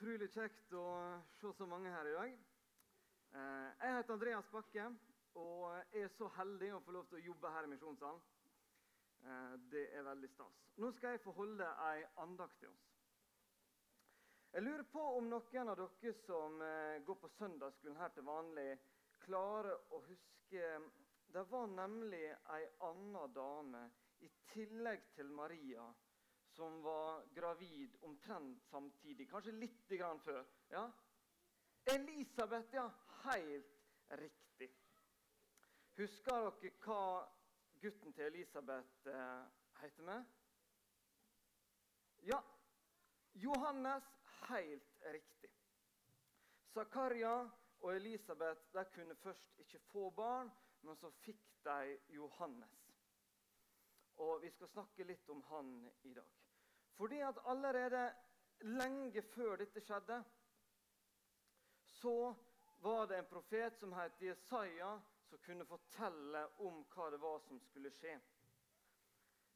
Utrolig kjekt å se så mange her i dag. Eh, jeg heter Andreas Bakke og er så heldig å få lov til å jobbe her i Misjonssalen. Eh, det er veldig stas. Nå skal jeg få holde ei andakt til oss. Jeg lurer på om noen av dere som eh, går på søndagsskolen her til vanlig, klarer å huske Det var nemlig ei anna dame i tillegg til Maria som var gravid omtrent samtidig, kanskje litt grann før. Ja? Elisabeth, ja. Helt riktig. Husker dere hva gutten til Elisabeth eh, heter med? Ja, Johannes. Helt riktig. Zakaria og Elisabeth de kunne først ikke få barn, men så fikk de Johannes. Og Vi skal snakke litt om han i dag. Fordi at allerede lenge før dette skjedde, så var det en profet som het Jesaja, som kunne fortelle om hva det var som skulle skje.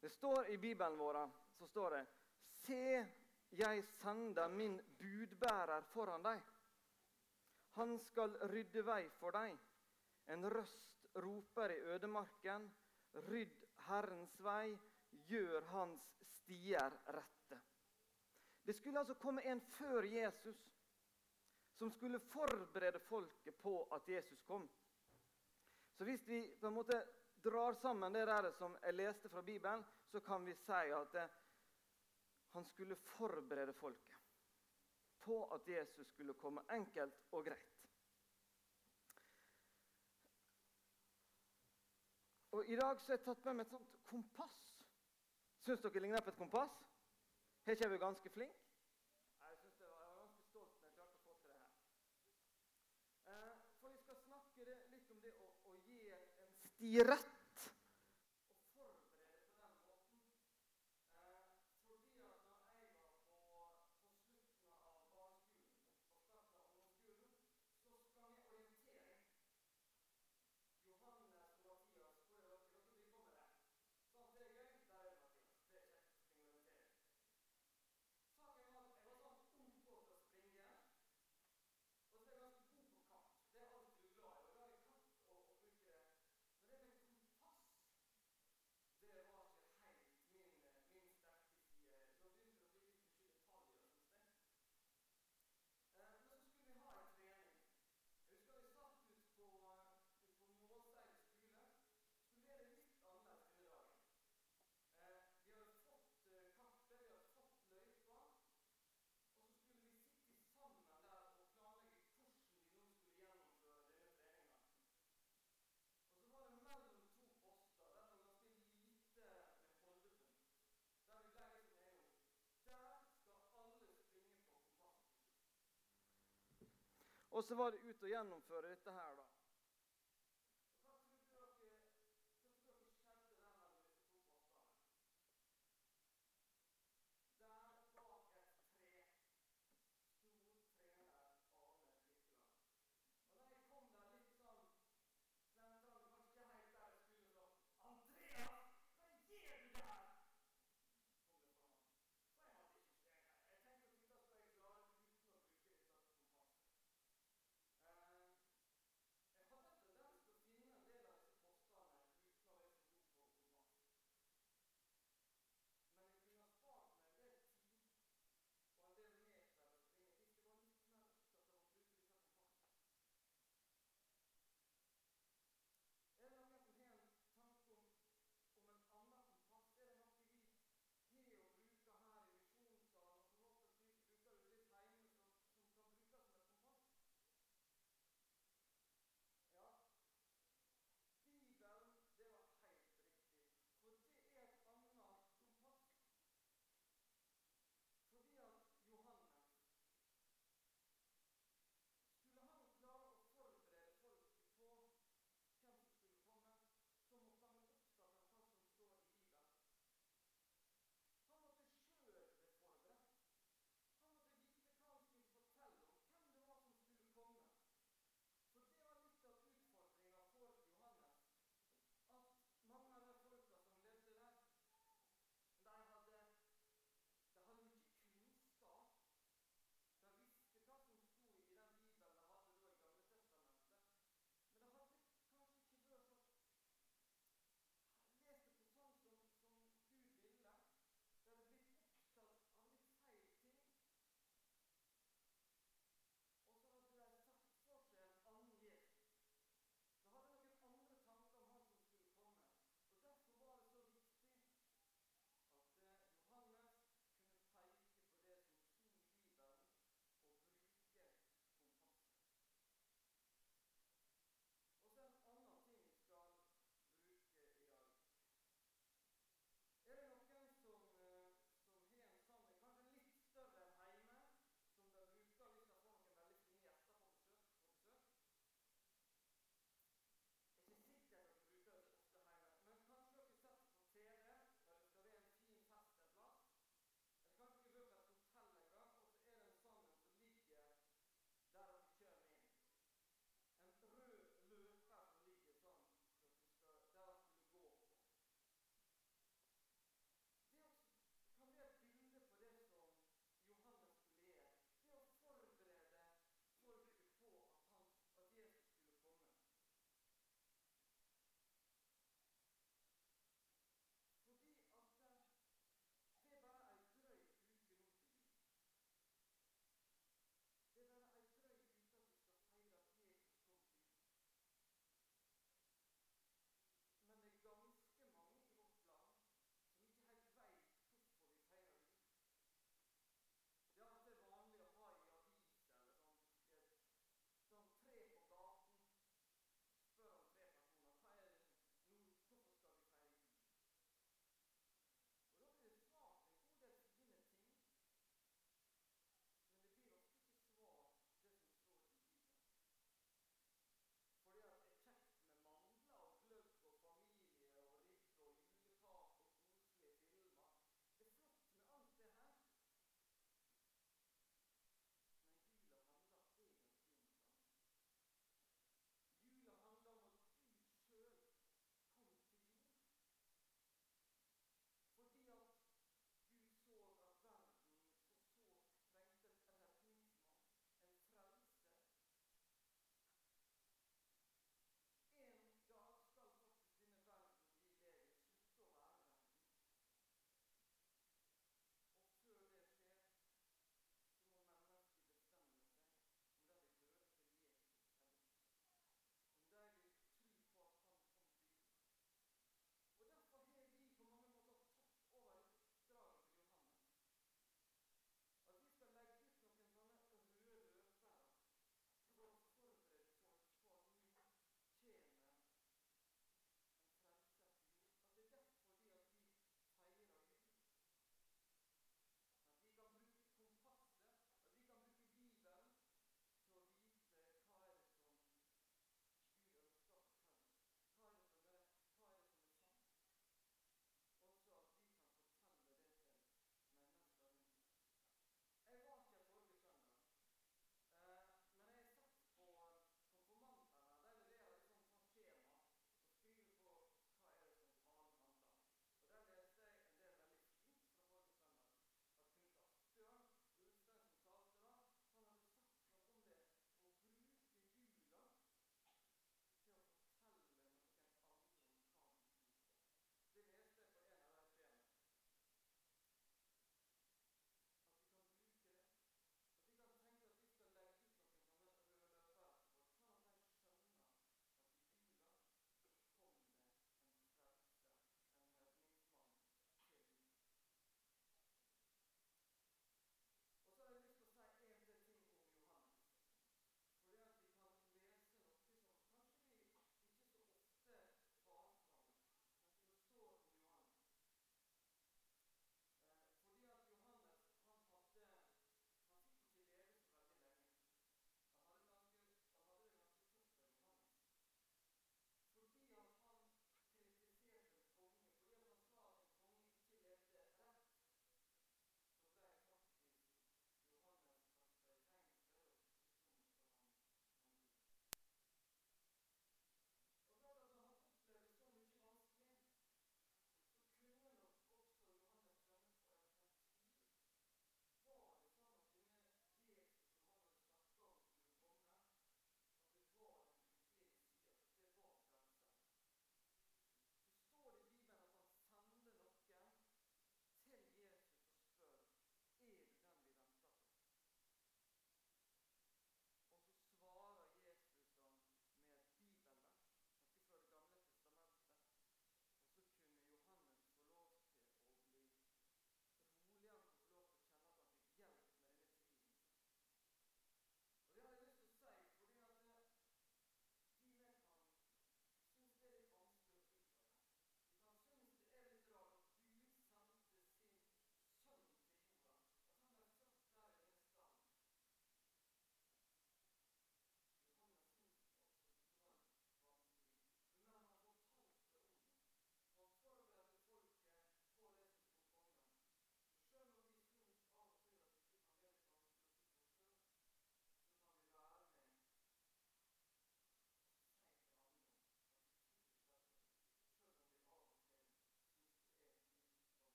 Det står I Bibelen vår så står det Se, jeg sender min budbærer foran deg. Han skal rydde vei for deg. En røst roper i ødemarken. Rydd Herrens vei, gjør hans stier rette. Det skulle altså komme en før Jesus som skulle forberede folket på at Jesus kom. Så hvis vi på en måte drar sammen det der som jeg leste fra Bibelen, så kan vi si at det, han skulle forberede folket på at Jesus skulle komme enkelt og greit. Og I dag så har jeg tatt med meg et sånt kompass. Syns dere ligner på et kompass? Har ikke jeg vært ganske flink? Jeg synes jeg var ganske stolt når jeg klarte å få til det her. Eh, for vi skal snakke litt om det å, å gi en sti Og så var det ut og gjennomføre dette her, da.